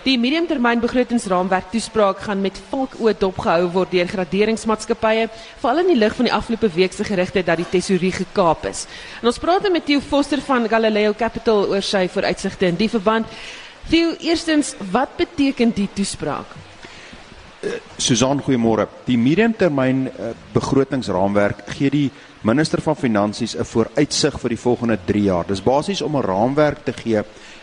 Die mediumtermynbegrotingsraamwerk toespraak gaan met valkoë dopgehou word deur graderingsmaatskappye, veral in die lig van die afgelope week se gerugte dat die tesourie gekaap is. En ons praat met Theo Foster van Galileo Capital oor sy vooruitsigte in die verband. Theo, eerstens, wat beteken die toespraak? Susan, goeiemôre. Die mediumtermyn uh, begrotingsraamwerk gee die minister van finansies 'n vooruitsig vir die volgende 3 jaar. Dis basies om 'n raamwerk te gee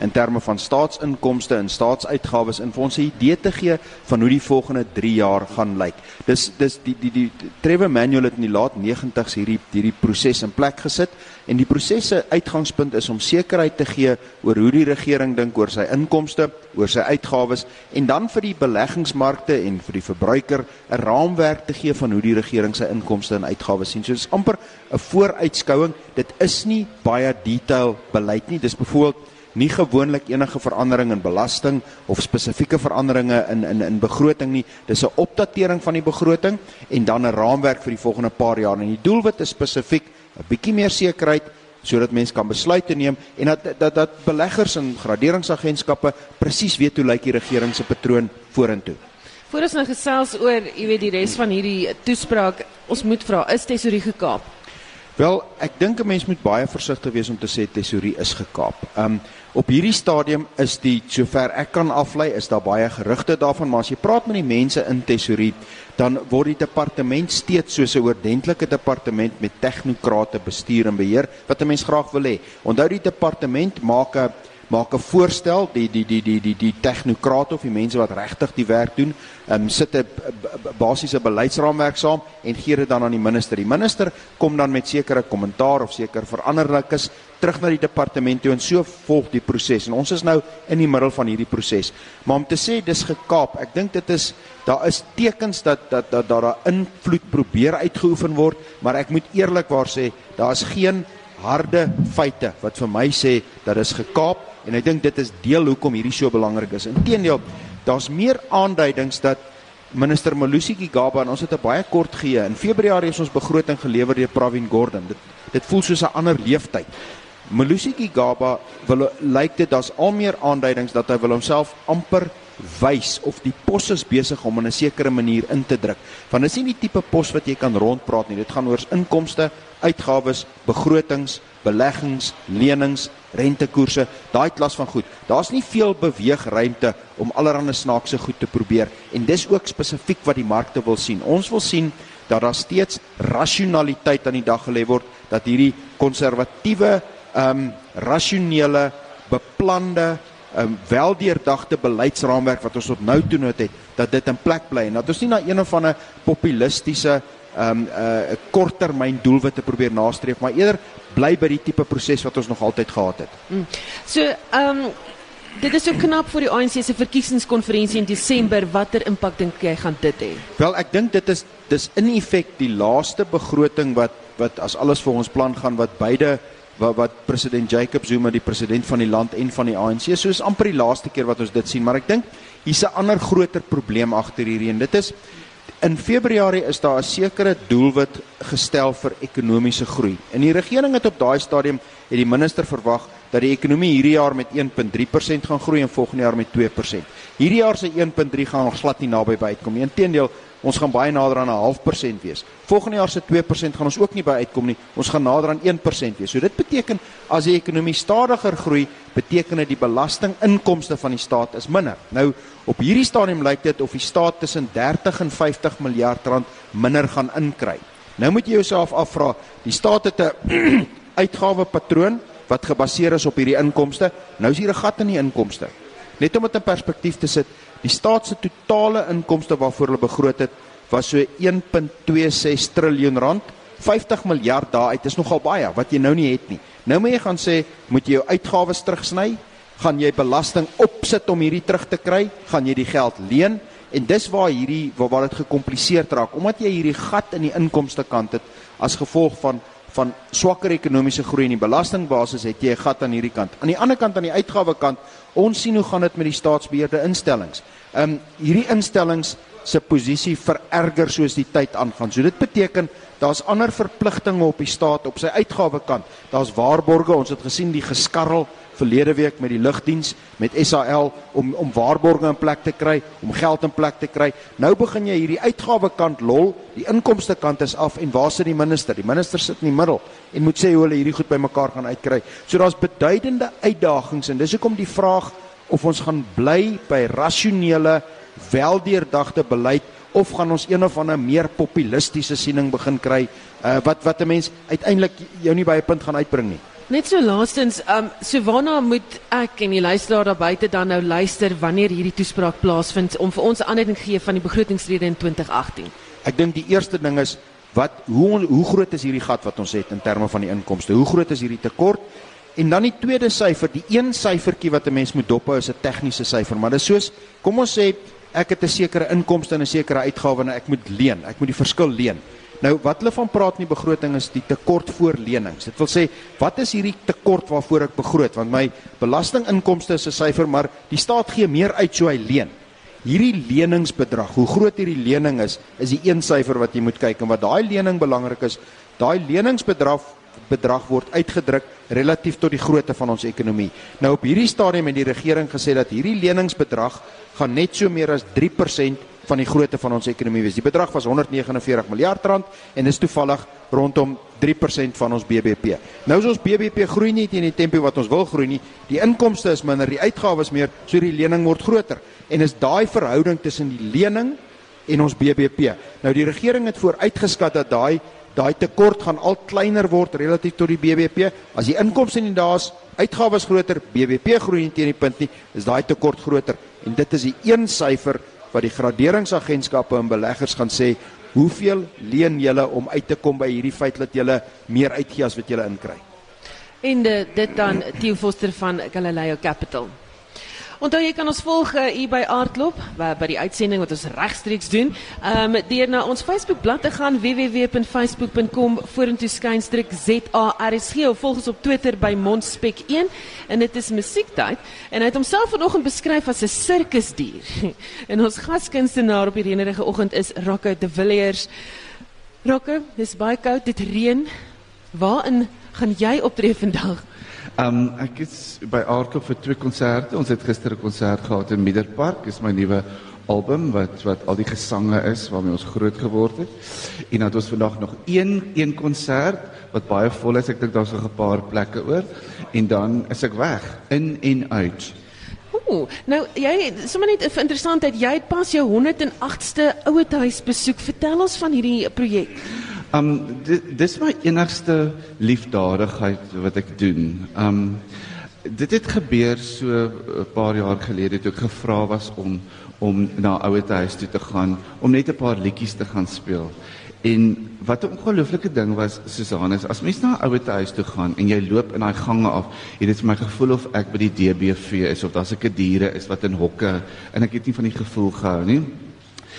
in terme van staatsinkomste en staatsuitgawes en vir ons 'n idee te gee van hoe die volgende 3 jaar gaan lyk. Dis dis die die die, die Trevor Manuel het in die laat 90's hierdie hierdie proses in plek gesit en die proses se uitgangspunt is om sekerheid te gee oor hoe die regering dink oor sy inkomste, oor sy uitgawes en dan vir die beleggingsmarkte en vir die verbruiker 'n raamwerk te gee van hoe die regering sy inkomste en uitgawes sien. So dis amper 'n vooruitskouing. Dit is nie baie detail beleid nie. Dis byvoorbeeld nie gewoonlik enige verandering in belasting of spesifieke veranderinge in in in begroting nie. Dis 'n opdatering van die begroting en dan 'n raamwerk vir die volgende paar jaar. En die doelwit is spesifiek 'n bietjie meer sekerheid sodat mense kan besluite neem en dat dat dat beleggers en graderingsagentskappe presies weet hoe lyk die regering se patroon vorentoe. Voor ons nou gesels oor, jy weet die res van hierdie toespraak, ons moet vra, is tesorie gekaap? Wel, ek dink 'n mens moet baie versigtig wees om te sê tesorie is gekaap. Um op hierdie stadium is die sover ek kan aflei is daar baie gerugte daarvan, maar as jy praat met die mense in tesorie, dan word die departement steeds soos 'n oordentlike departement met tegnokrate bestuur en beheer wat 'n mens graag wil hê. Onthou die departement maak 'n maak 'n voorstel die die die die die die tegnokrate of die mense wat regtig die werk doen, ehm um, sit 'n basiese beleidsraamwerk saam en gee dit dan aan die minister. Die minister kom dan met sekere kommentaar of seker veranderlikes terug na die departement toe en so volg die proses. En ons is nou in die middel van hierdie proses. Maar om te sê dis gekaap, ek dink dit is daar is tekens dat dat dat daar 'n invloed probeer uitgeoefen word, maar ek moet eerlikwaar sê, daar is geen harde feite wat vir my sê dat is gekaap en ek dink dit is deel hoekom hierdie so belangrik is. Inteendeel, daar's meer aanduidings dat minister Malusi Gigaba en ons het 'n baie kort gee. In Februarie is ons begroting gelewer deur Pravin Gordhan. Dit dit voel soos 'n ander leeftyd. Malusi Gigaba wil lyk dit daar's al meer aanduidings dat hy wil homself amper wys of die pos is besig om in 'n sekere manier in te druk. Want dit is nie die tipe pos wat jy kan rondpraat nie. Dit gaan oor inkomste, uitgawes, begrotings, beleggings, lenings, rentekoerse, daai klas van goed. Daar's nie veel beweegruimte om allerlei snaakse goed te probeer en dis ook spesifiek wat die markte wil sien. Ons wil sien dat daar steeds rasionaliteit aan die dag gelê word dat hierdie konservatiewe um, rasionele beplande um, weldeurdagte beleidsraamwerk wat ons tot nou toe het, dat dit in plek bly en dat ons nie na een of ander populistiese ehm um, 'n uh, korttermyn doelwitte probeer nastreef, maar eerder bly by die tipe proses wat ons nog altyd gehad het. Mm. So, ehm um, dit is so knap vir die ANC se verkiesingskonferensie in Desember. Watter impak dink jy gaan dit hê? Wel, ek dink dit is dis in effek die laaste begroting wat wat as alles vir ons plan gaan wat beide wat wat president Jacob Zuma die president van die land en van die ANC is amper die laaste keer wat ons dit sien maar ek dink hier's 'n ander groter probleem agter hierdie en dit is in Februarie is daar 'n sekere doelwit gestel vir ekonomiese groei en die regering het op daai stadium het die minister verwag dat die ekonomie hierdie jaar met 1.3% gaan groei en volgende jaar met 2%. Hierdie jaar se 1.3 gaan nog glad nie naby by uitkom nie. Inteendeel, ons gaan baie nader aan 'n half persent wees. Volgende jaar se 2% gaan ons ook nie by uitkom nie. Ons gaan nader aan 1% wees. So dit beteken as die ekonomie stadiger groei, beteken dit die belastinginkomste van die staat is minder. Nou op hierdie stadium lyk dit of die staat tussen 30 en 50 miljard rand minder gaan inkry. Nou moet jy jouself afvra, die staat het 'n uitgawepatroon wat gebaseer is op hierdie inkomste. Nou is hier 'n gat in die inkomste. Net om dit in perspektief te sit, Die staat se totale inkomste waarvoor hulle begroot het was so 1.26 trilljoen rand. 50 miljard daaruit is nogal baie wat jy nou nie het nie. Nou moet jy gaan sê, moet jy jou uitgawes terugsny? Gaan jy belasting opsit om hierdie terug te kry? Gaan jy die geld leen? En dis waar hierdie waar, waar dit gekompliseerd raak omdat jy hierdie gat in die inkomste kant het as gevolg van van swakker ekonomiese groei in die belastingbasis het jy 'n gat aan hierdie kant. Aan die ander kant aan die uitgawe kant, ons sien hoe gaan dit met die staatsbeheerde instellings. Ehm um, hierdie instellings se posisie vererger soos die tyd aangaan. So dit beteken daar's ander verpligtinge op die staat op sy uitgawe kant. Daar's waarborge, ons het gesien die geskarrel verlede week met die lugdiens met SAL om om waarborge in plek te kry, om geld in plek te kry. Nou begin jy hierdie uitgawekant lol, die inkomste kant is af en waar sit die minister? Die minister sit in die middel en moet sê hoe hulle hierdie goed bymekaar gaan uitkry. So daar's beduidende uitdagings en dis hoekom die vraag of ons gaan bly by rasionele, weldeurdagte beleid of gaan ons een of ander meer populistiese siening begin kry uh, wat wat 'n mens uiteindelik jou nie by 'n punt gaan uitbring nie. Net so laastens, um so waarna moet ek en die luisteraar daar buite dan nou luister wanneer hierdie toespraak plaasvind om vir ons 'n aanduiding gee van die begrotingsrede in 2018? Ek dink die eerste ding is wat hoe hoe groot is hierdie gat wat ons het in terme van die inkomste? Hoe groot is hierdie tekort? En dan die tweede syfer, die een syfertjie wat 'n mens moet dophou is 'n tegniese syfer, maar dit is soos kom ons sê ek het 'n sekere inkomste en 'n sekere uitgawe en ek moet leen. Ek moet die verskil leen. Nou wat hulle van praat in die begroting is die tekort voor lenings. Dit wil sê wat is hierdie tekort waarvoor ek begroot? Want my belastinginkomste is 'n syfer, maar die staat gee meer uit so hy leen. Hierdie leningsbedrag, hoe groot hierdie lening is, is die een syfer wat jy moet kyk en wat daai lening belangrik is, daai leningsbedrag bedrag word uitgedruk relatief tot die grootte van ons ekonomie. Nou op hierdie stadium het die regering gesê dat hierdie leningsbedrag gaan net so meer as 3% van die grootte van ons ekonomie wees. Die bedrag was 149 miljard rand en is toevallig rondom 3% van ons BBP. Nou is ons BBP groei nie teen die tempo wat ons wil groei nie. Die inkomste is minder, die uitgawes meer, so die lening word groter. En is daai verhouding tussen die lening en ons BBP. Nou die regering het vooruitgeskat dat daai daai tekort gaan al kleiner word relatief tot die BBP. As die inkomste nie daar's, uitgawes groter, BBP groei nie teen die punt nie, is daai tekort groter. En dit is die een syfer wat die graderingsagentskappe en beleggers gaan sê, hoeveel leen julle om uit te kom by hierdie feit dat julle meer uitgee as wat julle inkry. En de, dit dan Theo Foster van Galileo Capital. Onthou jy kan ons volg uh, hier by Aardklop by die uitsending wat ons regstreeks doen. Ehm um, ons Facebookblad te gaan www.facebook.com vorentoe skynstreek ZARSG of volg ons op Twitter by Mondspek1 en dit is musiektyd en hy het homself vanoggend beskryf as 'n sirkusdier. en ons gaskunstenaar op hierdie reënerige oggend is Rocco de Villiers. Rocco, dis baie koud, dit reën. Waarin gaan jy optree vandag? Um ek is by Aardklop vir twee konserte. Ons het gister 'n konsert gehad in Middelpark. Dis my nuwe album wat wat al die gesange is waarmee ons groot geword het. En dan het ons vandag nog een een konsert wat baie vol is. Ek dink daar's nog 'n paar plekke oor en dan is ek weg in en uit. Ooh, nou jy sommer net 'n interessantheid. Jy het pas jou 108ste ouetehuis besoek. Vertel ons van hierdie projek. Um dit dis my enigste liefdadigheid wat ek doen. Um dit het gebeur so 'n paar jaar gelede toe ek gevra was om om na ouete huis toe te gaan om net 'n paar liedjies te gaan speel. En wat 'n ongelooflike ding was Susanus, as mens na 'n ouete huis toe gaan en jy loop in daai gange af, het dit vir my gevoel of ek by die DBV is of daar's 'n diere is wat in hokke en ek het nie van die gevoel gehou nie.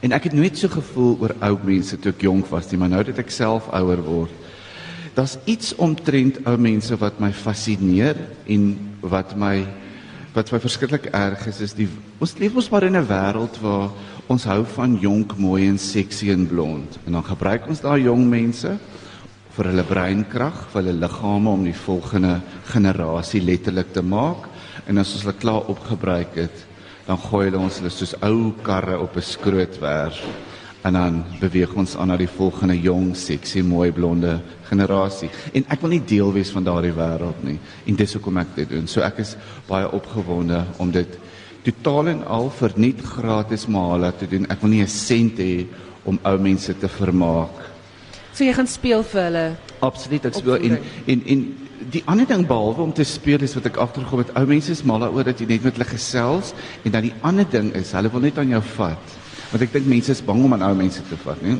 En ek het nooit so gevoel oor ou mense toe ek jonk was nie, maar nou dat ek self ouer word, daar's iets omtrent ou mense wat my fascineer en wat my wat my verskriklik erg is is die ons leef ons maar in 'n wêreld waar ons hou van jonk, mooi en seksie en blond. En dan gebruik ons daai jong mense vir hulle breinkrag, vir hulle liggame om die volgende generasie letterlik te maak. En as ons hulle klaar opgebruik het, dan gooi hulle ons hulle soos ou karre op 'n skrootwerf en dan beweeg ons aan na die volgende jong, seksie, mooi blonde generasie. En ek wil nie deel wees van daardie wêreld nie. En dis hoekom ek dit doen. So ek is baie opgewonde om dit totaal en al vir nie gratis maala te doen. Ek wil nie 'n sent hê om ou mense te vermaak. So jy gaan speel vir hulle. Absoluut, ek speel en en en die ander ding behalwe om te speel is wat ek agtergekom het ou mense is mal daaroor dat jy net met hulle gesels en dan die ander ding is hulle wil net aan jou vat. Want ek dink mense is bang om aan ou mense te vat nie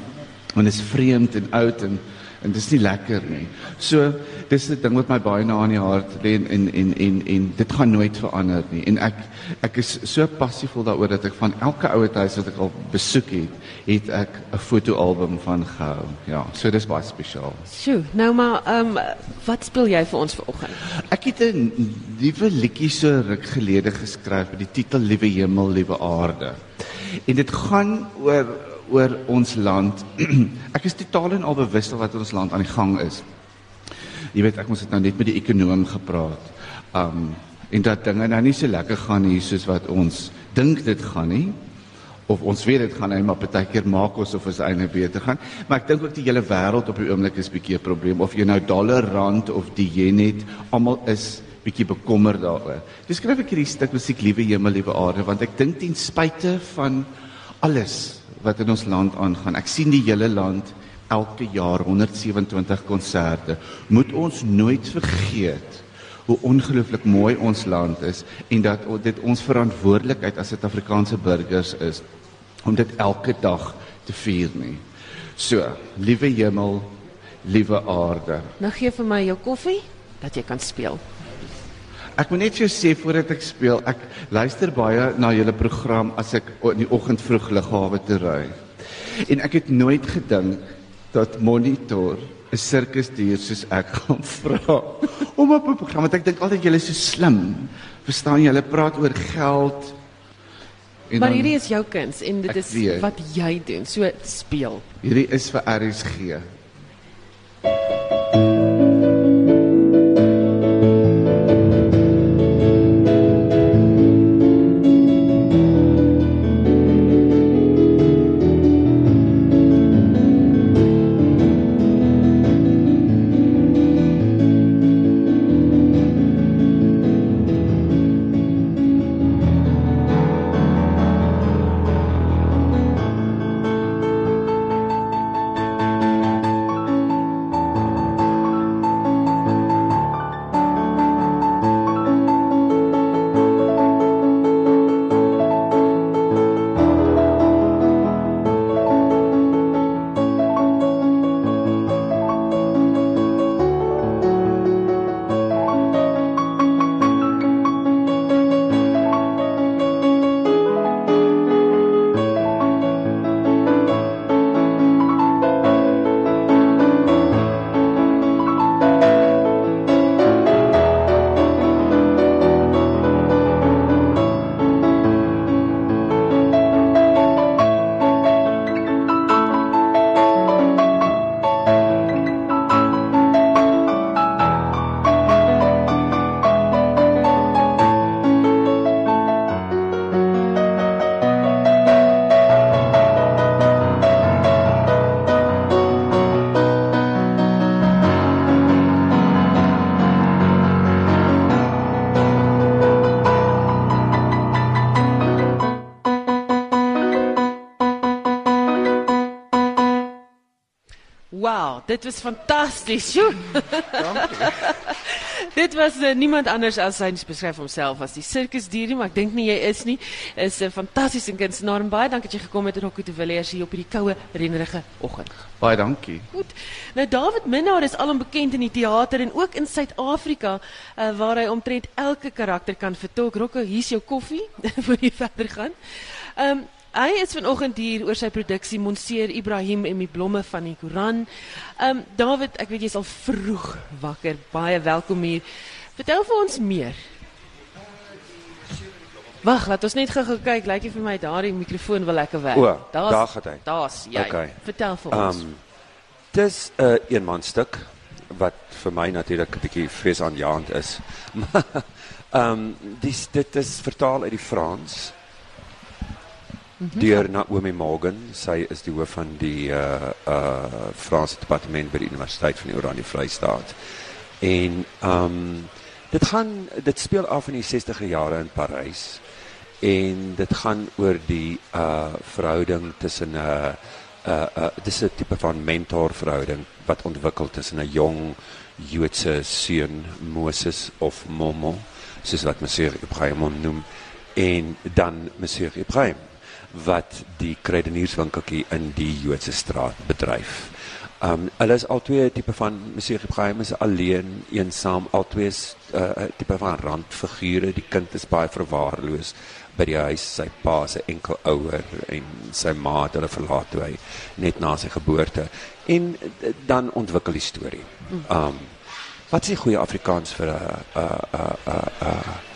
want dit is vreemd en oud en en dit is nie lekker nie. So dis 'n ding wat my baie na in die hart lê en en en en en dit gaan nooit verander nie. En ek ek is so passievol daaroor dat ek van elke ouer huis wat ek al besoek het, het ek 'n fotoalbum van gehou. Ja, so dis baie spesiaal. Sjoe, nou maar ehm um, wat speel jy vir ons vanoggend? Ek het 'n nuwe liedjie so ruk gelede geskryf met die titel Liewe Hemel, Liewe Aarde. En dit gaan oor oor ons land. ek is totaal en al bewus van wat ons land aan die gang is. Jy weet ek moes dit nou net met die ekonom gepraat. Um en dat dinge nou nie so lekker gaan hier soos wat ons dink dit gaan nie of ons weet dit gaan net maar partykeer maak ons of ons eintlik beter gaan maar ek dink ook die hele wêreld op die oomblik is bietjie 'n probleem of jy nou dollar rand of die yen het almal is bietjie bekommerd daaroor. Dis skryf ek hierdie stuk musiek liewe hemel liewe aarde want ek dink ten spyte van alles wat in ons land aangaan. Ek sien die hele land elke jaar 127 konserte. Moet ons nooit vergeet hoe ongelooflik mooi ons land is en dat dit ons verantwoordelikheid as Suid-Afrikaanse burgers is om dit elke dag te vier nie. So, liewe hemel, liewe aarde. Nou gee vir my jou koffie dat jy kan speel. Ek moet net vir jou sê voordat ek speel, ek luister baie na julle program as ek in die oggend vroeg lughawe toe ry. En ek het nooit gedink dat monitor 'n sirkusdier soos ek gaan vra om op 'n program want ek dink altyd julle is so slim. Verstaan jy, hulle praat oor geld. Maar dan, hierdie is jou kuns en dit is weet, wat jy doen. So speel. Hierdie is vir RSG. Dit was fantasties. Dankie. dit was uh, niemand anders as hy beskryf homself as die sirkusdier, maar ek dink nie jy is nie. Is 'n uh, fantastiese kunstenaar en baie dankie dat jy gekom het en ook te Villiers hier op hierdie koue reënerige oggend. Baie dankie. Goed. Nou David Minnar is alom bekend in die teater en ook in Suid-Afrika uh, waar hy omtrent elke karakter kan vertolk. Rocco, hier's jou koffie voor jy verder gaan. Ehm um, Hy is vanoggend hier oor sy produksie Monseer Ibrahim en die blomme van die Koran. Ehm um, David, ek weet jy's al vroeg wakker. Baie welkom hier. Vertel vir ons meer. Wag, laat ons net gou-gou kyk. Lyk vir my daardie mikrofoon wil lekker werk. O, daar gaan hy. Daar's jy. Okay. Vertel vir ons. Um, dis 'n uh, eenmanstuk wat vir my natuurlik 'n bietjie vreesaanjaend is. Ehm um, dis dit is vertaal uit die Frans. -hmm. deur Naomi Morgan. Sy is die hoof van die uh uh Franse departement by die Universiteit van die Oranje Vrystaat. En um dit gaan dit speel af in die 60er jare in Parys. En dit gaan oor die uh verhouding tussen 'n uh, uh uh dis 'n tipe van mentor verhouding wat ontwikkel tussen 'n jong Joodse seun Moses of Momo, soos wat Monsieur Ibrahim noem, en dan Monsieur Ibrahim wat die kruidenierswinkeltjie in die Joodse straat bedryf. Um hulle is albei tipe van Monsieur Ibrahim is alleen, eensaam, albei is 'n uh, tipe van randfigure. Die kind is baie verwaarloos by die huis, sy pa se enkel ouer en sy ma het hulle verlaat toe hy net na sy geboorte. En dan ontwikkel die storie. Um wat is die goeie Afrikaans vir 'n 'n 'n 'n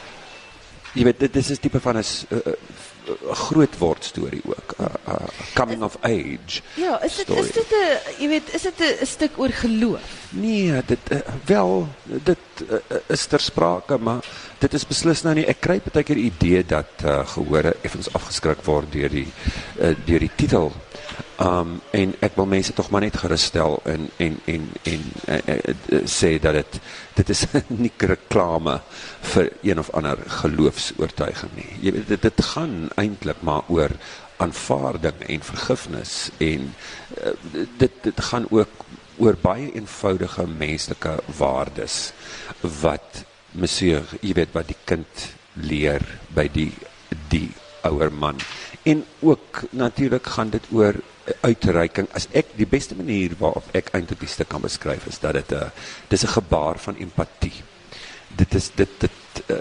jy weet dit is 'n tipe van 'n uh, uh, groot word storie ook, 'n uh, uh, coming of age. Ja, is dit story. is dit 'n jy weet, is dit 'n stuk oor geloof? Nee, dit wel dit is ter sprake, maar dit is beslis nou nie. Ek kry baie keer die idee dat uh, gehore effens afgeskrik word deur die uh, deur die titel. Um en ek wil mense tog maar net gerusstel en en en en uh, uh, uh, sê dat dit dit is nie reklame vir een of ander geloofs-oortuiging nie. Jy weet dit, dit gaan eintlik maar oor aanvaarding en vergifnis en uh, dit dit gaan ook oor baie eenvoudige menslike waardes wat monsieur, jy weet wat die kind leer by die die ouer man. En ook natuurlik gaan dit oor uitreiking. As ek die beste manier waarop ek eintlik die stuk kan beskryf is dat dit 'n dis 'n gebaar van empatie. Dit is dit dit uh,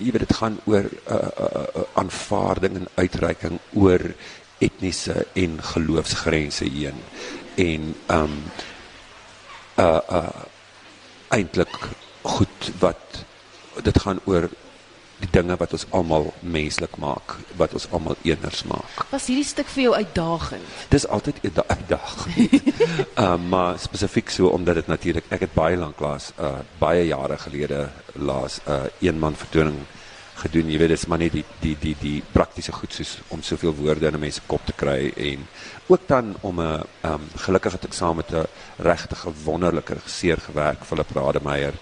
jy weet dit gaan oor 'n uh, uh, uh, aanvaarding en uitreiking oor etniese en geloofsgrense heen. En um uh uh eintlik goed wat dit gaan oor die dinge wat ons almal menslik maak, wat ons almal eeners maak. Was hierdie stuk vir jou uitdagend? Dis altyd 'n da- uitdaging. uh, maar spesifiek so omdat dit natuurlik ek het baie lank laas uh baie jare gelede laas 'n uh, een man vertoning gedoen. Jy weet dis maar net die die die die praktiese goed soos om soveel woorde in 'n mens se kop te kry en ook dan om 'n um gelukkig het ek saam met 'n regtig wonderlike regisseur gewerk, Philip Rademeier.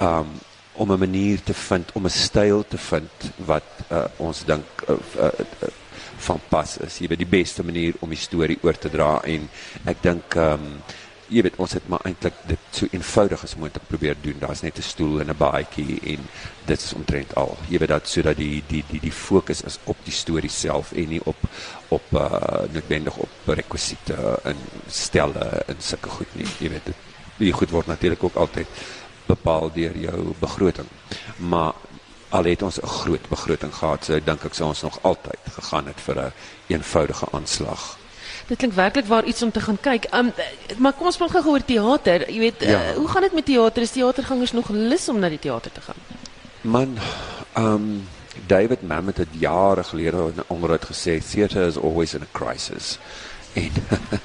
Um om 'n manier te vind, om 'n styl te vind wat uh, ons dink uh, uh, uh, van pas is. Jy weet die beste manier om die storie oor te dra en ek dink ehm um, jy weet ons het maar eintlik dit so eenvoudig as moontlik probeer doen. Daar's net 'n stoel en 'n baadjie en dit is omtrent al. Jy weet dat sodat die die die die fokus is op die storie self en nie op op uh noodwendig op rekwisiete en stelle en sulke goed nie. Jy weet dit die goed word natuurlik ook altyd bepaal deur jou begroting. Maar al het ons 'n groot begroting gehad, so dink ek sou ons nog altyd gegaan het vir 'n een eenvoudige aanslag. Dit klink werklik waar iets om te gaan kyk. Um maar kom ons praat gou oor teater. Jy weet, Ja. uh, hoe gaan dit met teater? Is teatergangers nog lus om na die teater te gaan? Man, um David Mamet het jare gelede in 'n onderhoud gesê theater is always in a crisis. En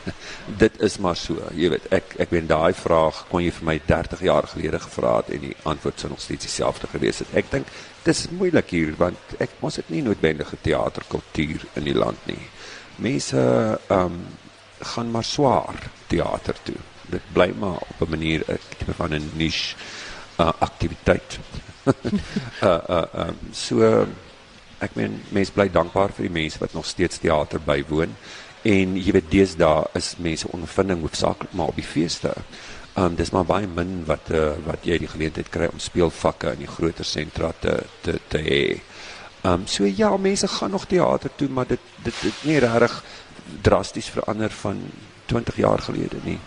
dit is maar so, jy weet, ek ek weet daai vraag kon jy vir my 30 jaar gelede gevra het en die antwoord sou nog steeds dieselfde gewees het. Ek dink dis moeilik hier want ek ons het nie noodwendige teaterkultuur in die land nie. Mense um gaan maar swaar teater toe. Dit bly maar op 'n manier 'n tipe van 'n niche uh, aktiwiteit. uh uh um, so ek meen mense bly dankbaar vir die mense wat nog steeds teater bywoon en jy weet deesdae is mense ondervinding hoofsaaklik maar op die feeste. Um dis maar baie min wat uh, wat jy die geleentheid kry om speelvakke in die groter sentra te te te hê. Um so ja, mense gaan nog teater toe, maar dit dit dit nie regtig drasties verander van 20 jaar gelede nie.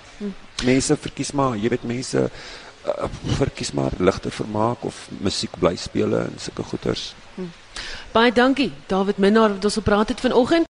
Mense verkies maar, jy weet mense uh, verkies maar ligte vermaak of musiek bly speel en sulke goeters. Baie dankie, David Minnar wat ons gepraat het vanoggend.